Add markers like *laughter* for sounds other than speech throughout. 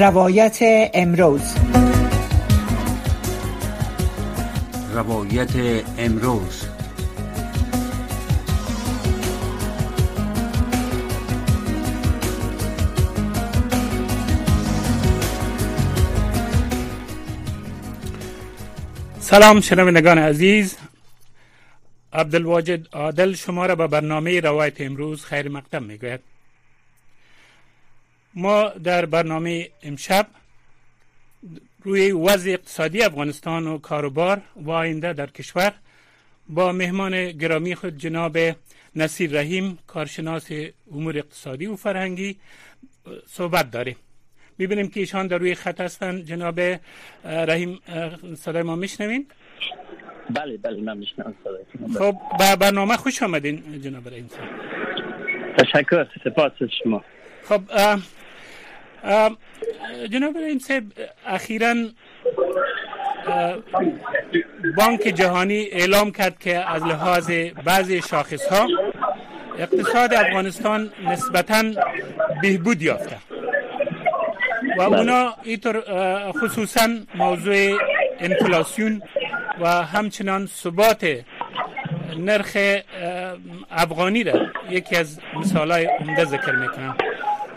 روایت امروز. روایت امروز. سلام شنوندگان عزیز. عبدالواجد عادل شما را به برنامه روایت امروز خیر مقدم می‌گوید. ما در برنامه امشب روی وضع اقتصادی افغانستان و کاروبار و آینده در کشور با مهمان گرامی خود جناب نصیر رحیم کارشناس امور اقتصادی و فرهنگی صحبت داریم. می‌بینیم که ایشان در روی خط هستند جناب رحیم صدای ما میشنوین؟ بله بله من میشنم خب به برنامه خوش آمدین جناب رحیم تشکر سپاس شما. خب جناب رحیم صاحب اخیرا بانک جهانی اعلام کرد که از لحاظ بعضی شاخص ها اقتصاد افغانستان نسبتا بهبود یافته. و اونا اینطور خصوصا موضوع انفلاسیون و همچنان ثبات نرخ افغانی را یکی از مثال های عمده ذکر می‌کنن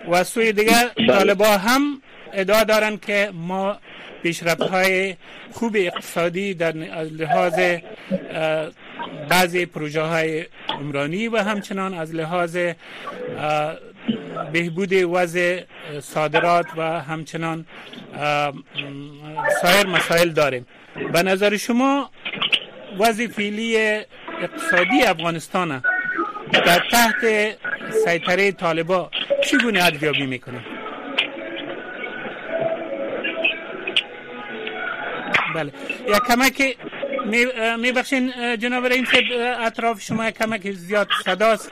و سوی دیگر طالبا هم ادعا دارند که ما پیشرفت های خوب اقتصادی در لحاظ بعضی پروژه های عمرانی و همچنان از لحاظ بهبود وضع صادرات و همچنان سایر مسائل داریم. به نظر شما وضع فعلی اقتصادی افغانستان در تحت سیطره طالبا چگونه ارزیابی می‌کنه؟ بله. یا کمک می بخشین جناب رئیس اطراف شما کمک زیاد صداست.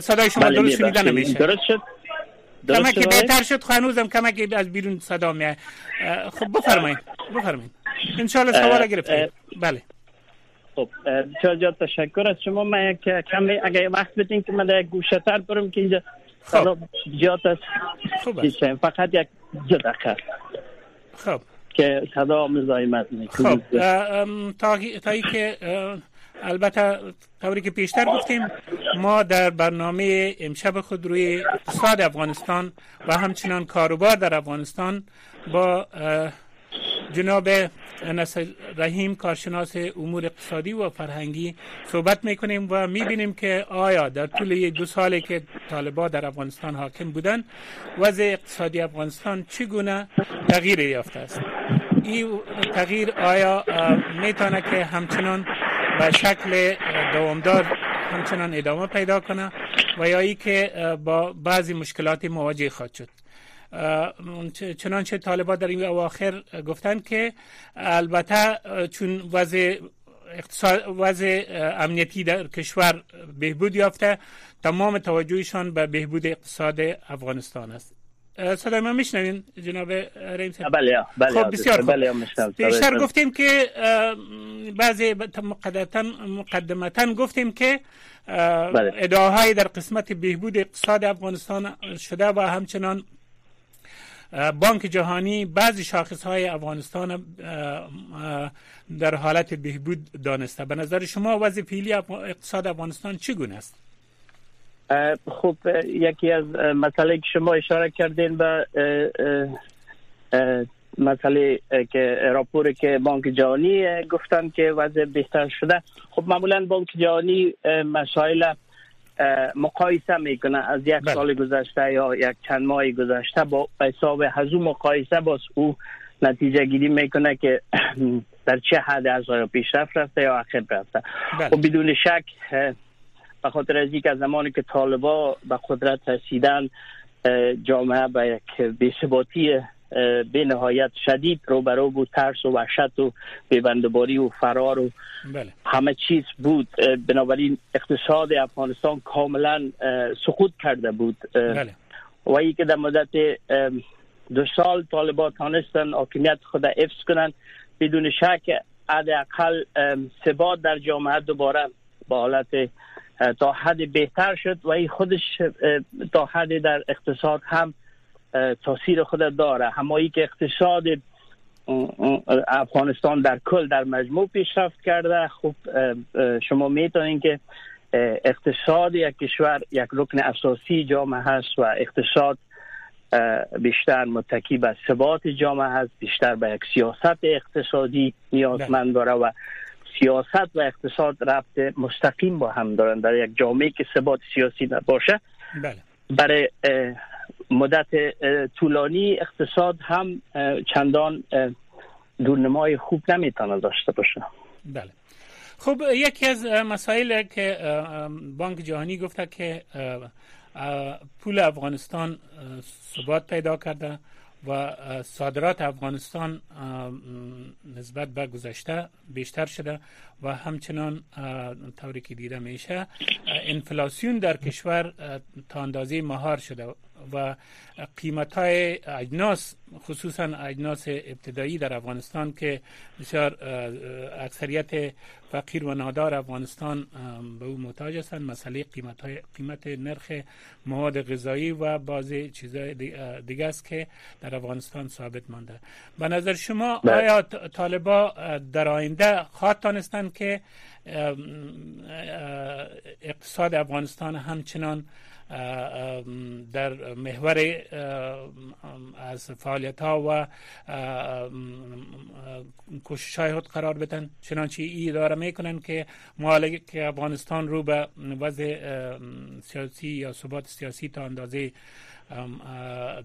صدای شما بله درست شنیده نمیشه درست شد؟ کمک بهتر شد خب هنوزم کمک از بیرون صدا میاد. خب بفرمایید. بفرمایید. انشالله سوال گرفتید بله. خب بسیار زیاد تشکر از شما. من یک کمی اگه وقت بدین که من یک گوشه تر برم که اینجا صدا زیاد است. فقط یک دو دقیقه. خب. که صدا مزاحمت می‌کنه خب تا تایی که البته طوری که پیشتر گفتیم ما در برنامه امشب خود روی اقتصاد افغانستان و همچنان کاروبار در افغانستان با جناب نصر رحیم کارشناس امور اقتصادی و فرهنگی صحبت می‌کنیم و می‌بینیم که آیا در طول یک دو سالی که طالبا در افغانستان حاکم بودن وضع اقتصادی افغانستان چگونه تغییر یافته است؟ این تغییر آیا می‌تونه که همچنان به شکل دوامدار همچنان ادامه پیدا کنه و یا ای که با بعضی مشکلات مواجه خواهد شد؟ چنانچه طالبان در این اواخر گفتند که البته چون وضع اقتصاد وضع امنیتی در کشور بهبود یافته تمام توجهشان به بهبود اقتصاد افغانستان است. صدای ما میشنوین جناب صاحب بله بله خب بسیار خوب. بله بیشتر گفتیم که بعضی مقدمتا مقدمتا گفتیم که بله. ادعاهای در قسمت بهبود اقتصاد افغانستان شده و همچنان بانک جهانی بعضی شاخص های افغانستان در حالت بهبود دانسته. به نظر شما وضع فعلی اقتصاد افغانستان چگونه است؟ خب یکی از مسئله که شما اشاره کردین به مسئله که راپوری که بانک جهانی گفتن که وضع بهتر شده. خب معمولا بانک جهانی مسائل مقایسه می‌کنه از یک بله. سال گذشته یا یک چند ماه گذشته با حساب هزو مقایسه باز او نتیجه گیری می‌کنه که *clears throat* در چه حد از آیا پیشرفت رفته یا عقب رفته بله. خب بدون شک به خاطر از اینکه از زمانی که طالبا به قدرت رسیدن جامعه به یک بی‌ثباتی به نهایت شدید روبرو بود ترس و وحشت و بیبندباری و فرار و بله. همه چیز بود. بنابراین اقتصاد افغانستان کاملا سقوط کرده بود. بله. و ای که در مدت دو سال طالبان تانستن حاکمیت خود حفظ کنن بدون شک حداقل ثبات در جامعه دوباره با حالت تا حد بهتر شد. و این خودش تا حد در اقتصاد هم تاثیر خود داره همایی که اقتصاد افغانستان در کل در مجموع پیشرفت کرده خب شما می‌تونین که اقتصاد یک کشور یک رکن اساسی جامعه هست و اقتصاد بیشتر متکی به ثبات جامعه هست بیشتر به یک سیاست اقتصادی نیازمند داره و سیاست و اقتصاد رفت مستقیم با هم دارن در یک جامعه که ثبات سیاسی نباشه بله. برای مدت طولانی اقتصاد هم چندان دورنمای خوب نمی‌تونه داشته باشه. بله. خب یکی از مسائل که بانک جهانی گفته که پول افغانستان ثبات پیدا کرده و صادرات افغانستان نسبت به گذشته بیشتر شده و همچنان طوری که دیده میشه انفلاسیون در کشور تا اندازه مهار شده. و قیمت های اجناس خصوصا اجناس ابتدایی در افغانستان که بسیار اکثریت فقیر و نادار افغانستان به او محتاج هستند مسئله قیمت, های قیمت نرخ مواد غذایی و بعضی چیزهای دیگه است که در افغانستان ثابت مانده به نظر شما بله. آیا طالبا در آینده خواهد تانستند که اقتصاد افغانستان همچنان در محور از فعالیت ها و کوشش های خود قرار بدن. چنانچه ای اداره می‌کنن که که افغانستان رو به وضع سیاسی یا ثبات سیاسی تا اندازه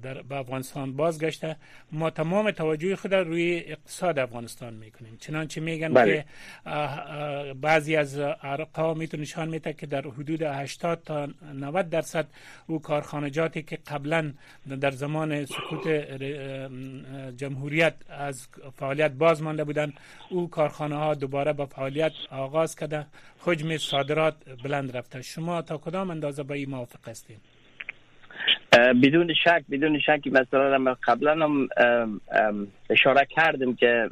در به افغانستان بازگشته. ما تمام توجه خود روی اقتصاد افغانستان می‌کنیم. چنانچه میگن بله. که بعضی از ارقام می‌تونه نشان میده که در حدود 80 تا 90 درصد او کارخانجاتی که قبلا در زمان سکوت جمهوریت از فعالیت باز مانده بودن او کارخانه ها دوباره به فعالیت آغاز کرده حجم صادرات بلند رفته. شما تا کدام اندازه با این موافق هستید؟ بدون شک بدون شک مثلا قبلا هم اشاره کردم که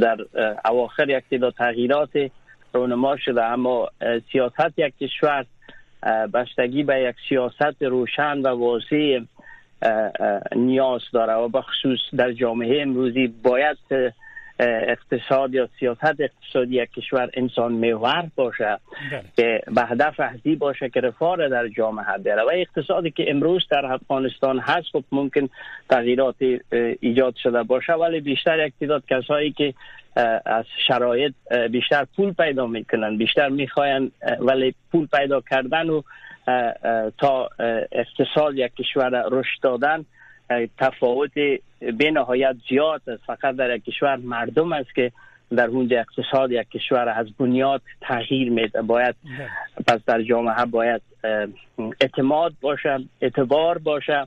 در اواخر یک تعداد تغییرات رونما شده اما سیاست یک کشور بستگی به یک سیاست روشن و واضح نیاز داره و بخصوص در جامعه امروزی باید اقتصاد یا سیاست اقتصادی یک کشور انسان محور باشه بله. که به هدف اصلی باشه که رفاه در جامعه بیاره و اقتصادی که امروز در افغانستان هست خب ممکن تغییرات ایجاد شده باشه ولی بیشتر یک تعداد کسایی که از شرایط بیشتر پول پیدا می‌کنن بیشتر می‌خواین ولی پول پیدا کردن و تا اقتصاد یک کشور رشد دادن تفاوت به نهایت زیاد است. فقط در یک کشور مردم است که در اونجا اقتصاد یک کشور از بنیاد تغییر میده. باید پس در جامعه باید اعتماد باشه اعتبار باشه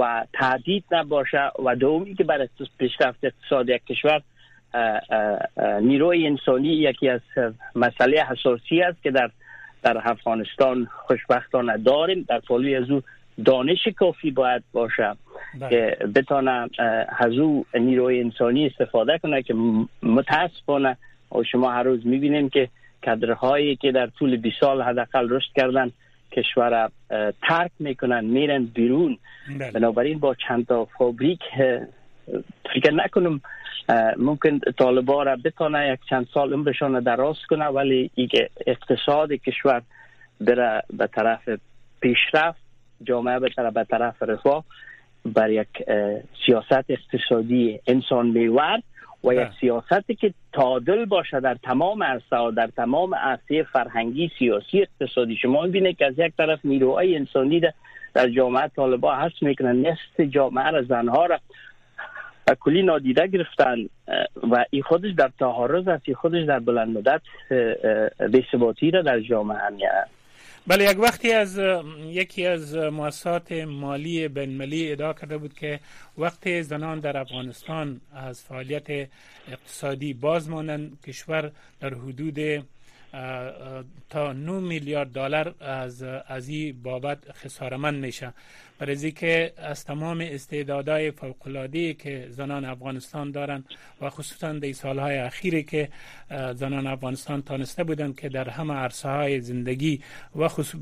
و تعدید نباشه و دومی که برای پیشرفت اقتصاد یک کشور نیروی انسانی یکی از مسئله حساسی است که در در افغانستان خوشبختانه داریم. در پالوی از او دانش کافی باید باشه. بله. که بتانه از او نیروی انسانی استفاده کنه که متاسفانه و شما هر روز می‌بینیم که کادرهایی که در طول 20 سال حداقل رشد کردن کشور ترک می‌کنن میرن بیرون. بله. بنابراین با چند تا فابریک فکر نکنم ممکن طالبا را بتانه یک چند سال عمرشان دراز کنه ولی ایک اقتصاد کشور بره به طرف پیشرفت جامعه به طرف به طرف رفاه. بر یک سیاست اقتصادی انسان میور و یک بله. سیاستی که تعادل باشه در تمام عرصه در تمام عرصه فرهنگی سیاسی اقتصادی شما می‌بینه که از یک طرف نیروهای انسانی در جامعه طالبا هست می‌کنن نصف جامعه را زنها را کلی نادیده گرفتن و این خودش در تعارض است این خودش در بلند مدت بی‌ثباتی را در جامعه همیه بله یک وقتی از یکی از مؤسسات مالی بین‌المللی ادعا کرده بود که وقتی زنان در افغانستان از فعالیت اقتصادی باز مانند کشور در حدود تا 9 میلیارد دلار از از این بابت خسارمند میشه. برای که از تمام استعدادهای فوقلادی که زنان افغانستان دارند و خصوصا در سالهای اخیری که زنان افغانستان تانسته بودند که در همه عرصه های زندگی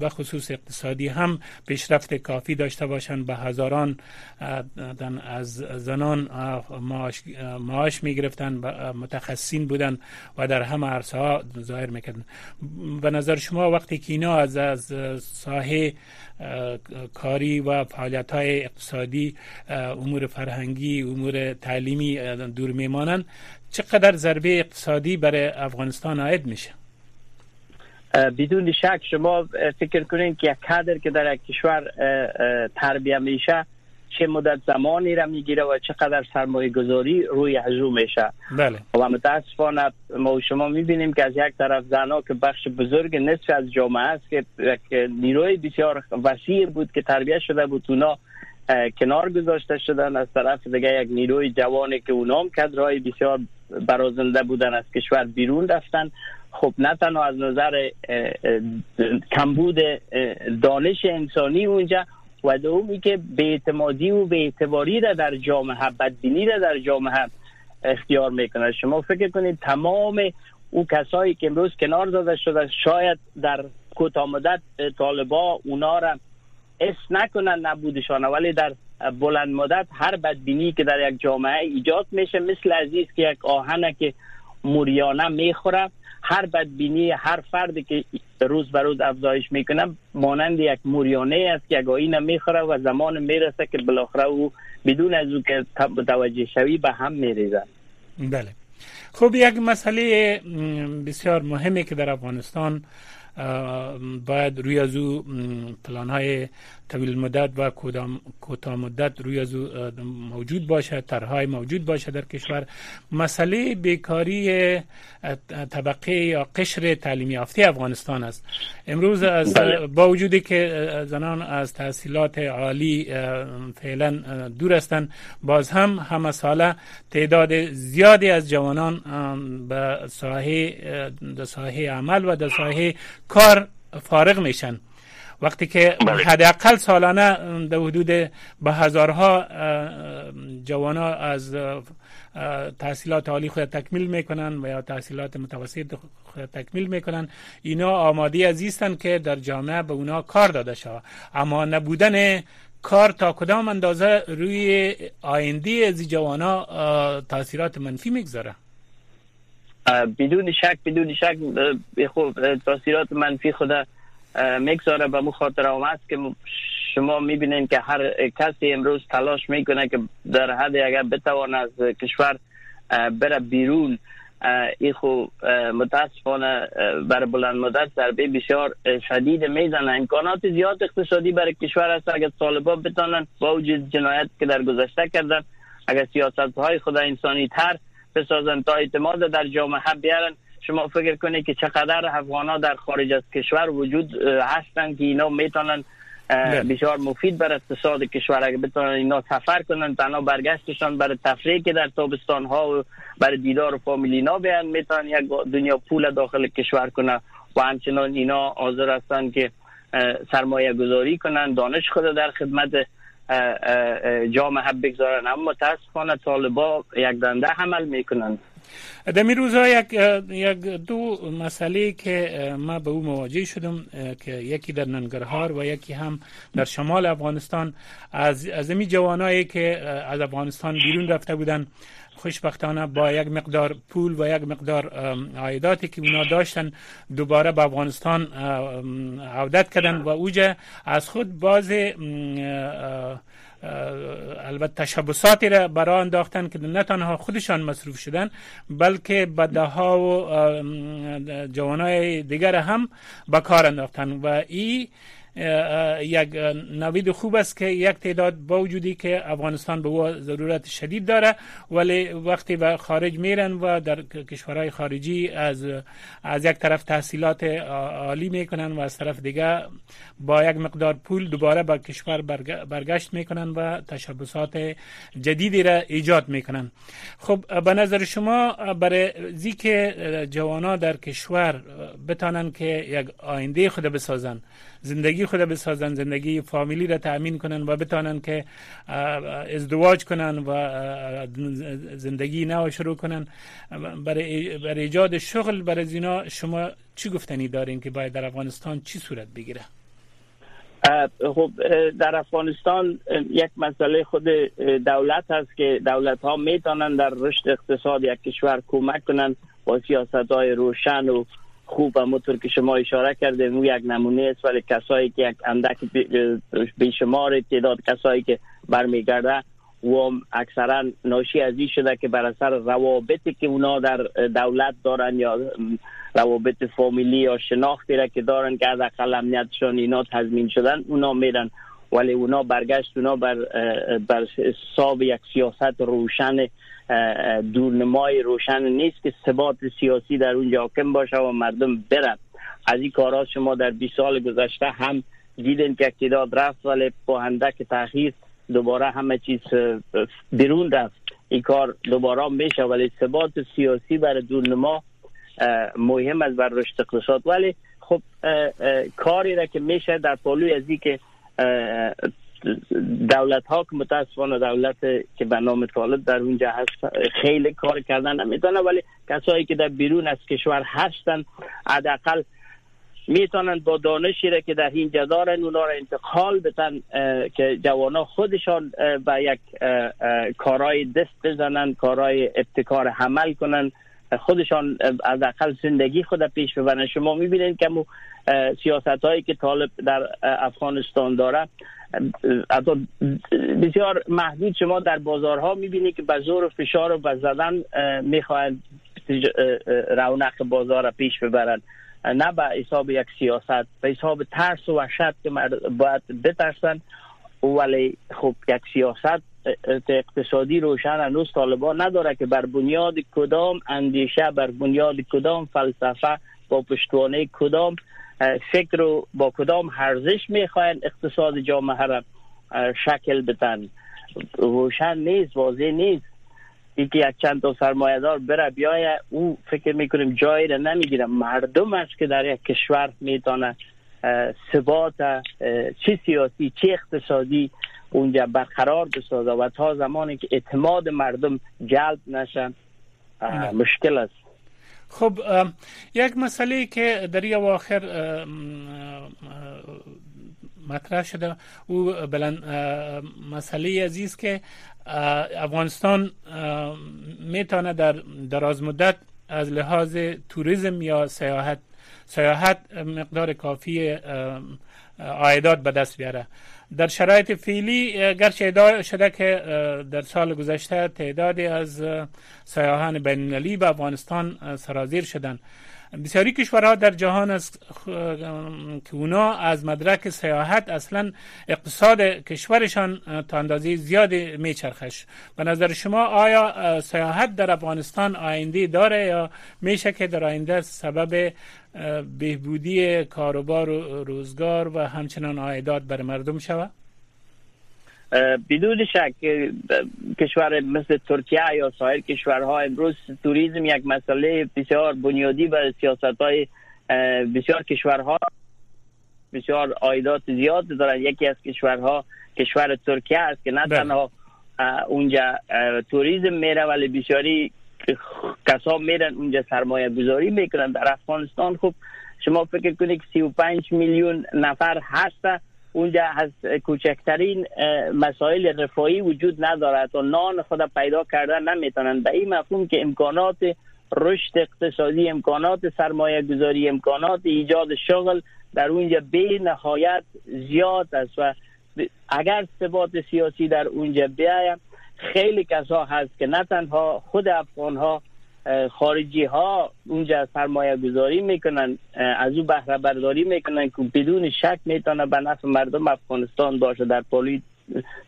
و خصوص اقتصادی هم پیشرفت کافی داشته باشند به هزاران از زنان معاش, معاش می گرفتن متخصصین بودند و در همه عرصه ها ظاهر می‌کردن به نظر شما وقتی که اینا از از ساحه کاری و فعالیت های اقتصادی امور فرهنگی امور تعلیمی دور میمانند چقدر ضربه اقتصادی برای افغانستان عاید میشه؟ بدون شک شما فکر کنید که یک کادر که در یک کشور تربیه میشه چه مدت زمانی را می‌گیره و چقدر سرمایه گذاری روی هجو میشه. بله. و متاسفانه ما شما می‌بینیم که از یک طرف زنها که بخش بزرگ نصف از جامعه است که نیروی بسیار وسیع بود که تربیه شده بود اونا کنار گذاشته شدن. از طرف دیگه یک نیروی جوانی که اونام کدرهای بسیار برازنده بودن از کشور بیرون رفتن. خب نه تنها از نظر کمبود دانش انسانی اونجا و دومی که به اعتمادی و به اعتباری را در جامعه بدبینی را در جامعه اختیار می‌کنه شما فکر کنید تمام او کسایی که امروز کنار داده شده شاید در کوتاه مدت طالبا اونا را اس نکنن نبودشان ولی در بلند مدت هر بدبینی که در یک جامعه ایجاد میشه مثل عزیز که یک آهنه که موریانه می‌خوره هر بدبینی هر فردی که روز به روز افزایش می‌کنه مانند یک موریانه است که یک می‌خوره و زمان می‌رسه که بالاخره او بدون از او که توجه شوی به هم میریزن بله. خب یک مسئله بسیار مهمی که در افغانستان باید روی از او پلان های طویل مدت و کوتاه مدت روی از موجود باشه طرحهای موجود باشه در کشور. مسئله بیکاری طبقه یا قشر تعلیمی یافته افغانستان است. امروز از بله. با وجودی که زنان از تحصیلات عالی فعلا دور هستند باز هم همه ساله تعداد زیادی از جوانان به ساحه ساحه عمل و در ساحه کار فارغ میشن. وقتی که بله. حداقل سالانه در حدود به هزارها جوانا از تحصیلات عالی خود تکمیل می‌کنن و یا تحصیلات متوسط خود تکمیل می‌کنن. اینا آماده عزیزند که در جامعه به اونا کار داده شود. اما نبودن کار تا کدام اندازه روی آینده از جوانا تاثیرات منفی می‌گذاره؟ بدون شک بدون شک خوب تاثیرات منفی خود می‌گذاره به مو خاطر که شما می‌بینین که هر کسی امروز تلاش می‌کنه که در حد اگر بتوان از کشور بره بیرون. این خو متاسفانه بر بلند مدت ضربه بسیار شدید می‌زنه. امکانات زیاد اقتصادی برای کشور است. اگر طالبا بتانن با وجود جنایت که در گذشته کردن اگر سیاست های خود انسانی تر بسازن تا اعتماد در جامعه بیارن شما فکر کنید که چقدر افغان در خارج از کشور وجود هستند که اینا می‌تونن بسیار مفید بر اقتصاد کشور اگر بتونن اینا سفر کنن تنها برگشتشان برای تفریح که در تابستان ها و برای دیدار و فامیلینا بیان می‌تونن یک دنیا پول داخل کشور کنن و همچنان اینا حاضر هستند که سرمایه گذاری کنن دانش خود در خدمت جامعه بگذارن. اما متاسفانه طالبا یک دنده عمل می‌کنن. در می روزها یک, یک دو مسئله که ما به او مواجه شدم که یکی در ننگرهار و یکی هم در شمال افغانستان. از از می جوانایی که از افغانستان بیرون رفته بودن خوشبختانه با یک مقدار پول و یک مقدار عایداتی که اونا داشتن دوباره به افغانستان عودت کردن و اوجه از خود باز البته تشبساتی را برای انداختن که نه تنها خودشان مصروف شدن بلکه به ها و جوانای دیگر هم به کار انداختن. و این یک نوید خوب است که یک تعداد با وجودی که افغانستان به او ضرورت شدید داره ولی وقتی به خارج میرن و در کشورهای خارجی از از یک طرف تحصیلات عالی می‌کنن و از طرف دیگه با یک مقدار پول دوباره به کشور برگشت می‌کنن و تشبسات جدیدی را ایجاد می‌کنن. خب به نظر شما برای زی جوانا در کشور بتانن که یک آینده خود بسازن زندگی خود بسازن زندگی فامیلی را تأمین کنن و بتانن که ازدواج کنن و زندگی نو شروع کنن. برای, برای ایجاد شغل برای زینا شما چی گفتنی دارین که باید در افغانستان چی صورت بگیره؟ خب در افغانستان یک مسئله خود دولت هست که دولت ها می‌تونن در رشد اقتصاد یک کشور کمک کنن با سیاست های روشن و خوب و مطور که شما اشاره کرده او یک نمونه است ولی کسایی که یک اندک بیشمار تعداد کسایی که برمیگرده و اکثرا ناشی از این شده که بر اثر روابطی که اونا در دولت دارن یا روابط فامیلی یا شناختی را که دارن که از اقل امنیتشان اینا تضمین شدن اونا میرن. ولی اونا برگشت اونا بر, بر حساب یک سیاست روشن دورنمای روشن نیست که ثبات سیاسی در اونجا حاکم باشه و مردم برن. از این کارات شما در 20 سال گذشته هم دیدن که اقتداد رفت ولی با هندک تاخیر دوباره همه چیز بیرون رفت. این کار دوباره میشه ولی ثبات سیاسی برای دورنما مهم است بر رشد اقتصاد. ولی خب کاری را که میشه در پالوی از که دولت ها که متاسفانه دولت که به نام طالب در اونجا هست خیلی کار کردن نمی‌تونه ولی کسایی که در بیرون از کشور هستن حداقل می‌تونن با دانشی را که در اینجا دارن اونا را انتقال بتن که جوانا خودشان به یک کارهای دست بزنن کارهای ابتکار حمل کنن. خودشان از اقل زندگی خود پیش ببرن. شما می‌بینید که سیاست هایی که طالب در افغانستان داره بسیار محدود شما در بازارها می‌بینید که به زور فشار و به زدن می‌خواهند رونق بازار را پیش ببرند. نه به حساب یک سیاست به حساب ترس و وحشت که باید بترسن ولی خب یک سیاست اقتصادی روشن هنوز طالبان نداره که بر بنیاد کدام اندیشه بر بنیاد کدام فلسفه با پشتوانه کدام فکر و با کدام ارزش می‌خواین اقتصاد جامعه را شکل بدن؟ روشن نیست واضح نیست. یکی یک چند تا سرمایه‌دار بره بیای او فکر می‌کنیم جایی را نمی‌گیره. مردم است که در یک کشور می‌تونه ثبات چه سیاسی چه اقتصادی اونجا برقرار بسازه. و تا زمانی که اعتماد مردم جلب نشن مشکل است. خب یک مسئله که در این آخر مطرح شده او بلند مسئله عزیز که افغانستان می‌تونه در دراز مدت از لحاظ توریسم یا سیاحت سیاحت مقدار کافی عایدات به دست بیاره. در شرایط فعلی گرچه شده که در سال گذشته تعدادی از سیاحان بینالمللی به افغانستان سرازیر شدند. بسیاری کشورها در جهان است که اونا از مدرک سیاحت اصلا اقتصاد کشورشان تا اندازه زیاد میچرخش به نظر شما آیا سیاحت در افغانستان آینده داره یا میشه که در آینده سبب بهبودی کاروبار و روزگار و همچنان عایدات بر مردم شود؟ بدون شک کشور مثل ترکیه یا سایر کشورها امروز توریسم یک مسئله بسیار بنیادی و سیاست های بسیار کشورها بسیار عایدات زیاد دارن. یکی از کشورها کشور ترکیه است که نه بله. تنها اونجا توریسم میره ولی بسیاری کسا میرن اونجا سرمایه گذاری می‌کنن. در افغانستان خب شما فکر کنید که 35 میلیون نفر هست اونجا از کوچکترین مسائل رفاهی وجود ندارد و نان خود پیدا کردن نمی‌تونن به این مفهوم که امکانات رشد اقتصادی امکانات سرمایه گذاری امکانات ایجاد شغل در اونجا به نهایت زیاد است و اگر ثبات سیاسی در اونجا بیاید خیلی کسا هست که نه تنها خود افغان ها خارجی ها اونجا سرمایه گذاری می‌کنن از او بهره برداری می‌کنن که بدون شک می‌تونه به نفع مردم افغانستان باشه. در پولی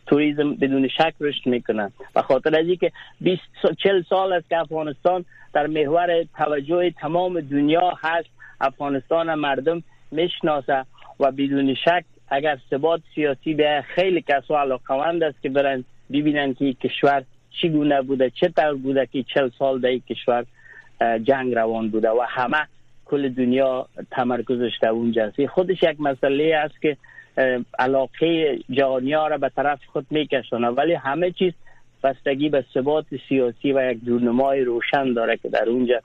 توریزم بدون شک رشد می‌کنن. و خاطر از که 20 40 سال است که افغانستان در محور توجه تمام دنیا هست افغانستان مردم می‌شناسه و بدون شک اگر ثبات سیاسی به خیلی کسا علاقمند است که برن ببینن که کشور چگونه بوده چطور بوده که چل سال در کشور جنگ روان بوده و همه کل دنیا تمرکزش در اونجا خودش یک مسئله است که علاقه جهانی را به طرف خود میکشونه ولی همه چیز بستگی به ثبات سیاسی و یک دورنمای روشن داره که در اونجا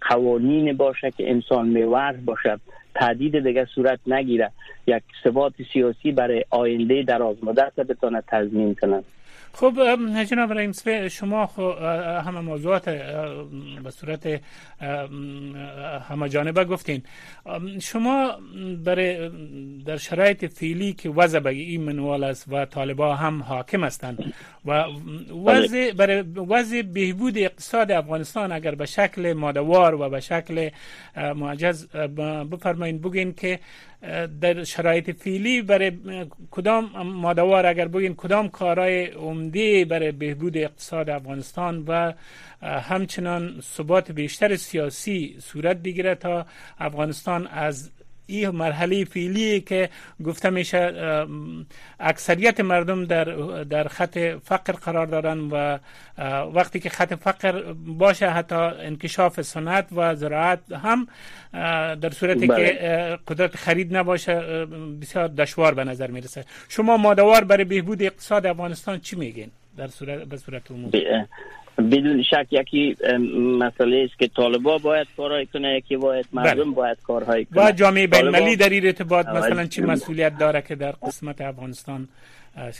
قوانین باشه که انسان میور باشه تهدید دیگه صورت نگیره. یک ثبات سیاسی برای آینده در مدت بتونه تضمین کنند خب جناب رئیس شما همه موضوعات به صورت همه جانبه گفتین. شما برای در شرایط فعلی که وضع به این منوال است و طالبا هم حاکم هستند و وضع برای وضع بهبود اقتصاد افغانستان اگر به شکل مادوار و به شکل معجز بفرمایید بگین که در شرایط فعلی برای کدام مادوار اگر بگین کدام کارهای عمده برای بهبود اقتصاد افغانستان و همچنان ثبات بیشتر سیاسی صورت بگیره تا افغانستان از این مرحله فعلی که گفته میشه اکثریت مردم در در خط فقر قرار دارن و وقتی که خط فقر باشه حتی انکشاف صنعت و زراعت هم در صورتی که بله. قدرت خرید نباشه بسیار دشوار به نظر می‌رسه. شما مادوار برای بهبود اقتصاد افغانستان چی میگین؟ در صورت به صورت عمومی. بدون شک یکی مسئله است که طالبا باید کارهای کنه یکی باید مردم بله. باید کارهای کنه و جامعه بین المللی در این ارتباط مثلا چی مسئولیت داره که در قسمت افغانستان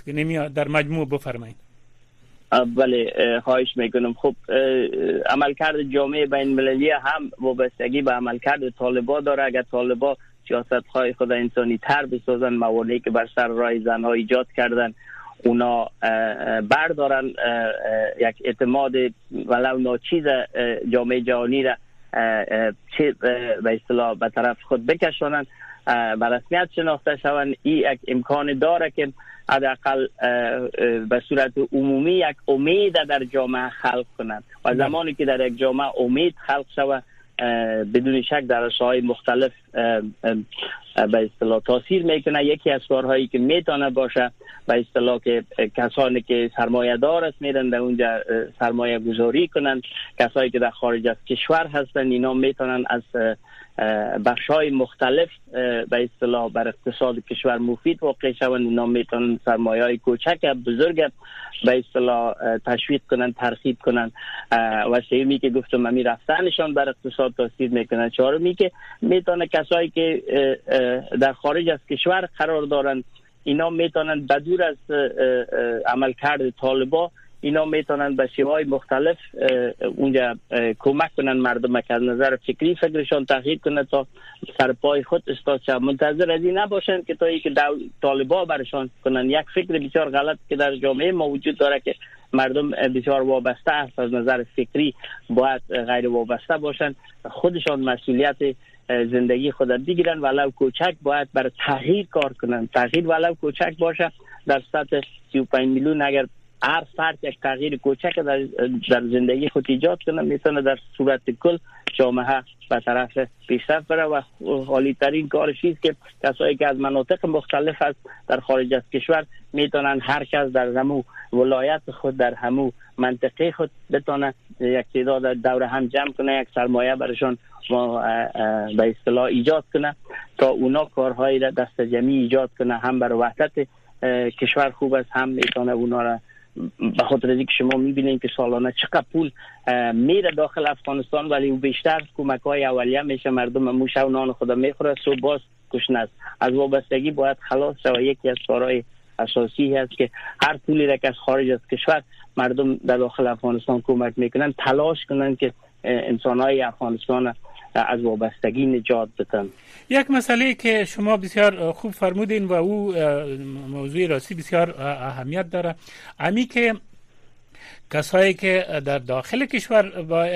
نمیاد در مجموع بفرمایید. بله خواهش می‌کنم. خب عملکرد جامعه بین المللی هم وابستگی به عملکرد طالبا داره. اگر طالبا سیاست های خود انسانی تر بسازن موانعی که بر سر راه زنها ایجاد کردن اونا بردارن یک اعتماد ولو ناچیز جامعه جهانی را چه به اصطلاح به طرف خود بکشانند به رسمیت شناخته شوند. این یک امکان داره که حداقل به صورت عمومی یک امید در جامعه خلق کنند. و زمانی که در یک جامعه امید خلق شود بدون شک در های مختلف به اصطلاح تاثیر می‌کنه. یکی از کارهایی که می‌تونه باشه به اصطلاح که کسانی که سرمایه دار است میرن در اونجا سرمایه گذاری کنند کسایی که در خارج از کشور هستن اینا می‌تونن از بخش های مختلف به اصطلاح بر اقتصاد کشور مفید واقع شوند. اینا می‌تونن سرمایه های کوچک بزرگ به اصطلاح تشویق کنن ترغیب کنن و سیمی که گفتم امی رفتنشان بر اقتصاد تاثیر می‌کنن چهارمی که می‌تونه کسایی که در خارج از کشور قرار دارن اینا می‌تونن بدور از عملکرد طالبا اینا می‌تونن به شیوه مختلف اونجا کمک کنن مردم که از نظر فکری فکرشان تغییر کنه تا سرپای خود استاد شد منتظر از این نباشن که تا ای که طالبا برشان کنن. یک فکر بسیار غلط که در جامعه ما وجود داره که مردم بسیار وابسته است. از نظر فکری باید غیر وابسته باشن. خودشان مسئولیت زندگی خود بگیرن ولو کوچک باید بر تغییر کار کنن. تغییر ولو کوچک باشه در سطح 35 میلیون اگر هر فرد یک تغییر کوچک در, در زندگی خود ایجاد کنه می‌تونه در صورت کل جامعه به طرف پیشرفت بره و حالی ترین کارش است که کسایی که از مناطق مختلف است در خارج از کشور می‌تونن هر کس در همو ولایت خود در همو منطقه خود بتونه یک تعداد دور هم جمع کنه یک سرمایه برشان به اصطلاح ایجاد کنه تا اونا کارهایی را دست جمعی ایجاد کنه هم بر وحدت کشور خوب است هم می‌تونه اونا را به خاطر اینکه شما می‌بینید که سالانه چقدر پول میره داخل افغانستان ولی او بیشتر کمک های اولیه میشه مردم موش و نان خدا می‌خوره صبح باز کشنه است. از وابستگی باید خلاص شود. یکی از کارهای اساسی هست که هر پولی را که از خارج از کشور مردم در داخل افغانستان کمک می‌کنن تلاش کنن که انسان های افغانستان از وابستگی نجات بدن یک مسئله که شما بسیار خوب فرمودین و او موضوع راستی بسیار اهمیت داره. امی که کسایی که در داخل کشور با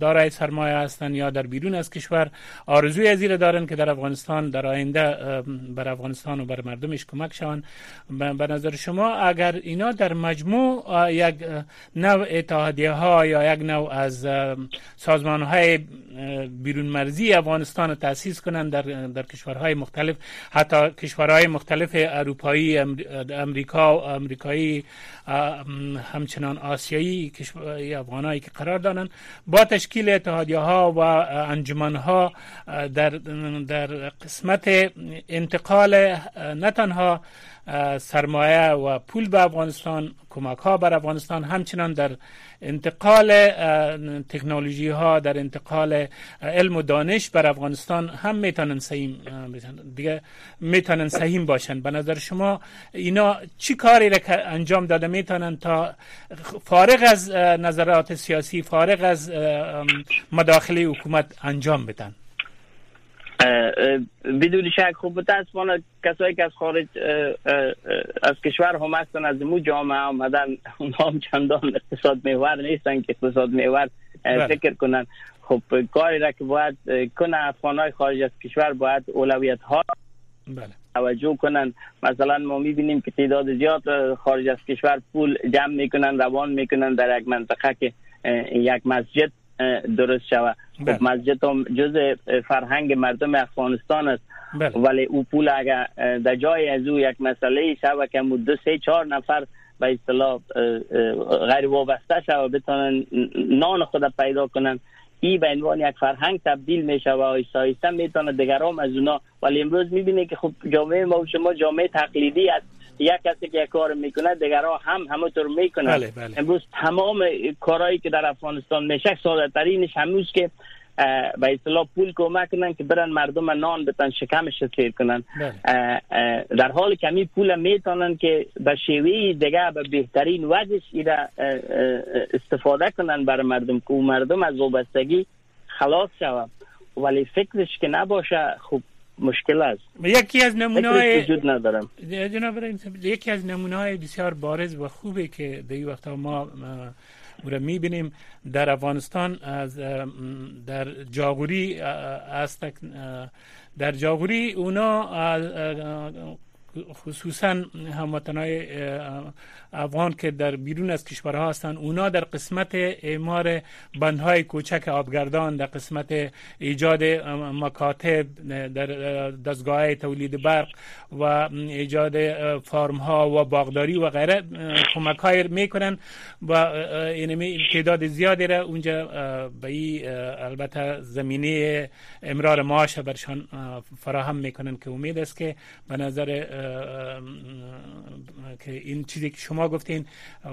دارای سرمایه هستند یا در بیرون از کشور آرزوی از دارن که در افغانستان در آینده بر افغانستان و بر مردمش کمک شوند. به نظر شما اگر اینا در مجموع یک نوع اتحادیه ها یا یک نوع از سازمان های بیرون مرزی افغانستان تاسیس کنند در, در کشورهای مختلف حتی کشورهای مختلف اروپایی امریکا و امریکایی همچنان آسیایی افغانایی که قرار دارند با تشکیل اتحادیه ها و انجمن ها در در قسمت انتقال نه تنها سرمایه و پول به افغانستان کمک ها بر افغانستان. همچنان در انتقال تکنولوژی ها در انتقال علم و دانش بر افغانستان هم می‌تونن سهیم دیگه می‌تونن سهیم باشن. به نظر شما اینا چی کاری را انجام داده می‌تونن تا فارغ از نظرات سیاسی فارغ از مداخله حکومت انجام بدن؟ بدون شک خوب متاسفانه کسایی که از خارج از کشور هم هستن از مو جامعه آمدن اونها هم چندان اقتصاد محور نیستن که اقتصاد محور بله. فکر کنن خب کاری را که باید کنه افغان خارج از کشور باید اولویت ها بله. توجه کنن مثلا ما می‌بینیم که تعداد زیاد خارج از کشور پول جمع می‌کنن روان می‌کنن در یک منطقه که یک مسجد درست شود. خب بله. مسجد هم جز فرهنگ مردم افغانستان است. بله. ولی او پول اگر در جای از او یک مسئله شود که دو سه چهار نفر به اصطلاح غیر وابسته شود بتونن نان خود پیدا کنن. ای به عنوان یک فرهنگ تبدیل میشه و آیسته آیسته می‌تونه دیگرام از اونا. ولی امروز می‌بینه که خب جامعه ما و شما جامعه تقلیدی است. یک کسی که یک کار می‌کنه دیگرها هم همونطور می‌کنن بله بله. امروز تمام کارهایی که در افغانستان میشه ساده ترینش هموز که به اصطلاح پول کمک کنن که برن مردم نان بتن شکمش سیر کنن بله. در حال کمی پول می‌تونن که به شیوه دیگه به بهترین وجهش ایره استفاده کنن برای مردم که مردم از وابستگی خلاص شود ولی فکرش که نباشه خوب مشکل است. یکی از نمونه های وجود ندارم. یکی از نمونه های بسیار بارز و خوبه که در این وقت ما او را می‌بینیم. در افغانستان از در جاغوری است در جاغوری اونا خصوصا هموطنهای افغان که در بیرون از کشورها هستند اونا در قسمت اعمار بندهای کوچک آبگردان در قسمت ایجاد مکاتب در دستگاه تولید برق و ایجاد فارم ها و باغداری و غیره کمک های می‌کنن و اینمی تعداد زیادی را اونجا به ای البته زمینه امرار معاش برشان فراهم می‌کنن که امید است که به نظر که این چیزی که شما گفتین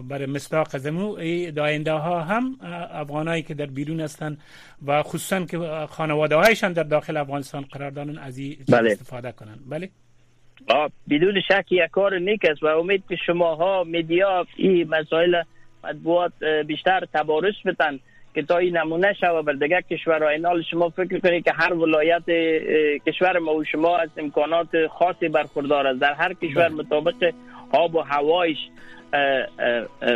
برای مصداق زمو داینده ها هم افغانایی که در بیرون هستند و خصوصا که خانواده هایشان در داخل افغانستان قرار دارن از این بله. استفاده کنند بله. بدون شک یک کار نیک است و امید که شماها میدیا این مسائل مطبوعات بیشتر تبارش بتن. که تا این نمونه شوه بر دیگر کشورهای این شما فکر کنید که هر ولایت کشور ما و شما از امکانات خاصی برخوردار است در هر کشور بله. مطابق آب و هوایش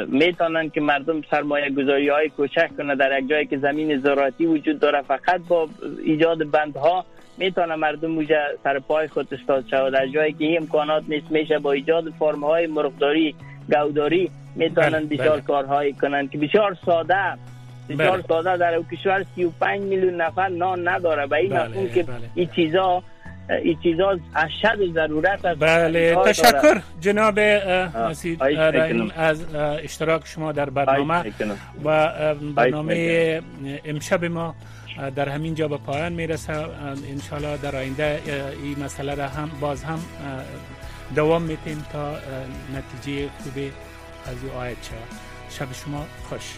می‌تونن که مردم سرمایه گذاری های کوچک کنه در یک جایی که زمین زراعتی وجود داره فقط با ایجاد بندها می‌تونه مردم موجه سر پای خود استاد شود در جایی که امکانات نیست میشه با ایجاد فرم های مرغداری گوداری می‌تونن بله، بسیار بله. کارهایی کنن که بسیار ساده بله. ساده در او کشور 35 میلیون نفر نان نداره. به این بله، که بله. این چیزا این چیزا اشد ضرورت است. بله تشکر جناب مسید از اشتراک شما در برنامه و برنامه امشب ما در همین جا به پایان می‌رسه. انشالله در آینده این مسئله را هم باز هم دوام میتیم تا نتیجه خوبی از این آیت شد شب شما خوش.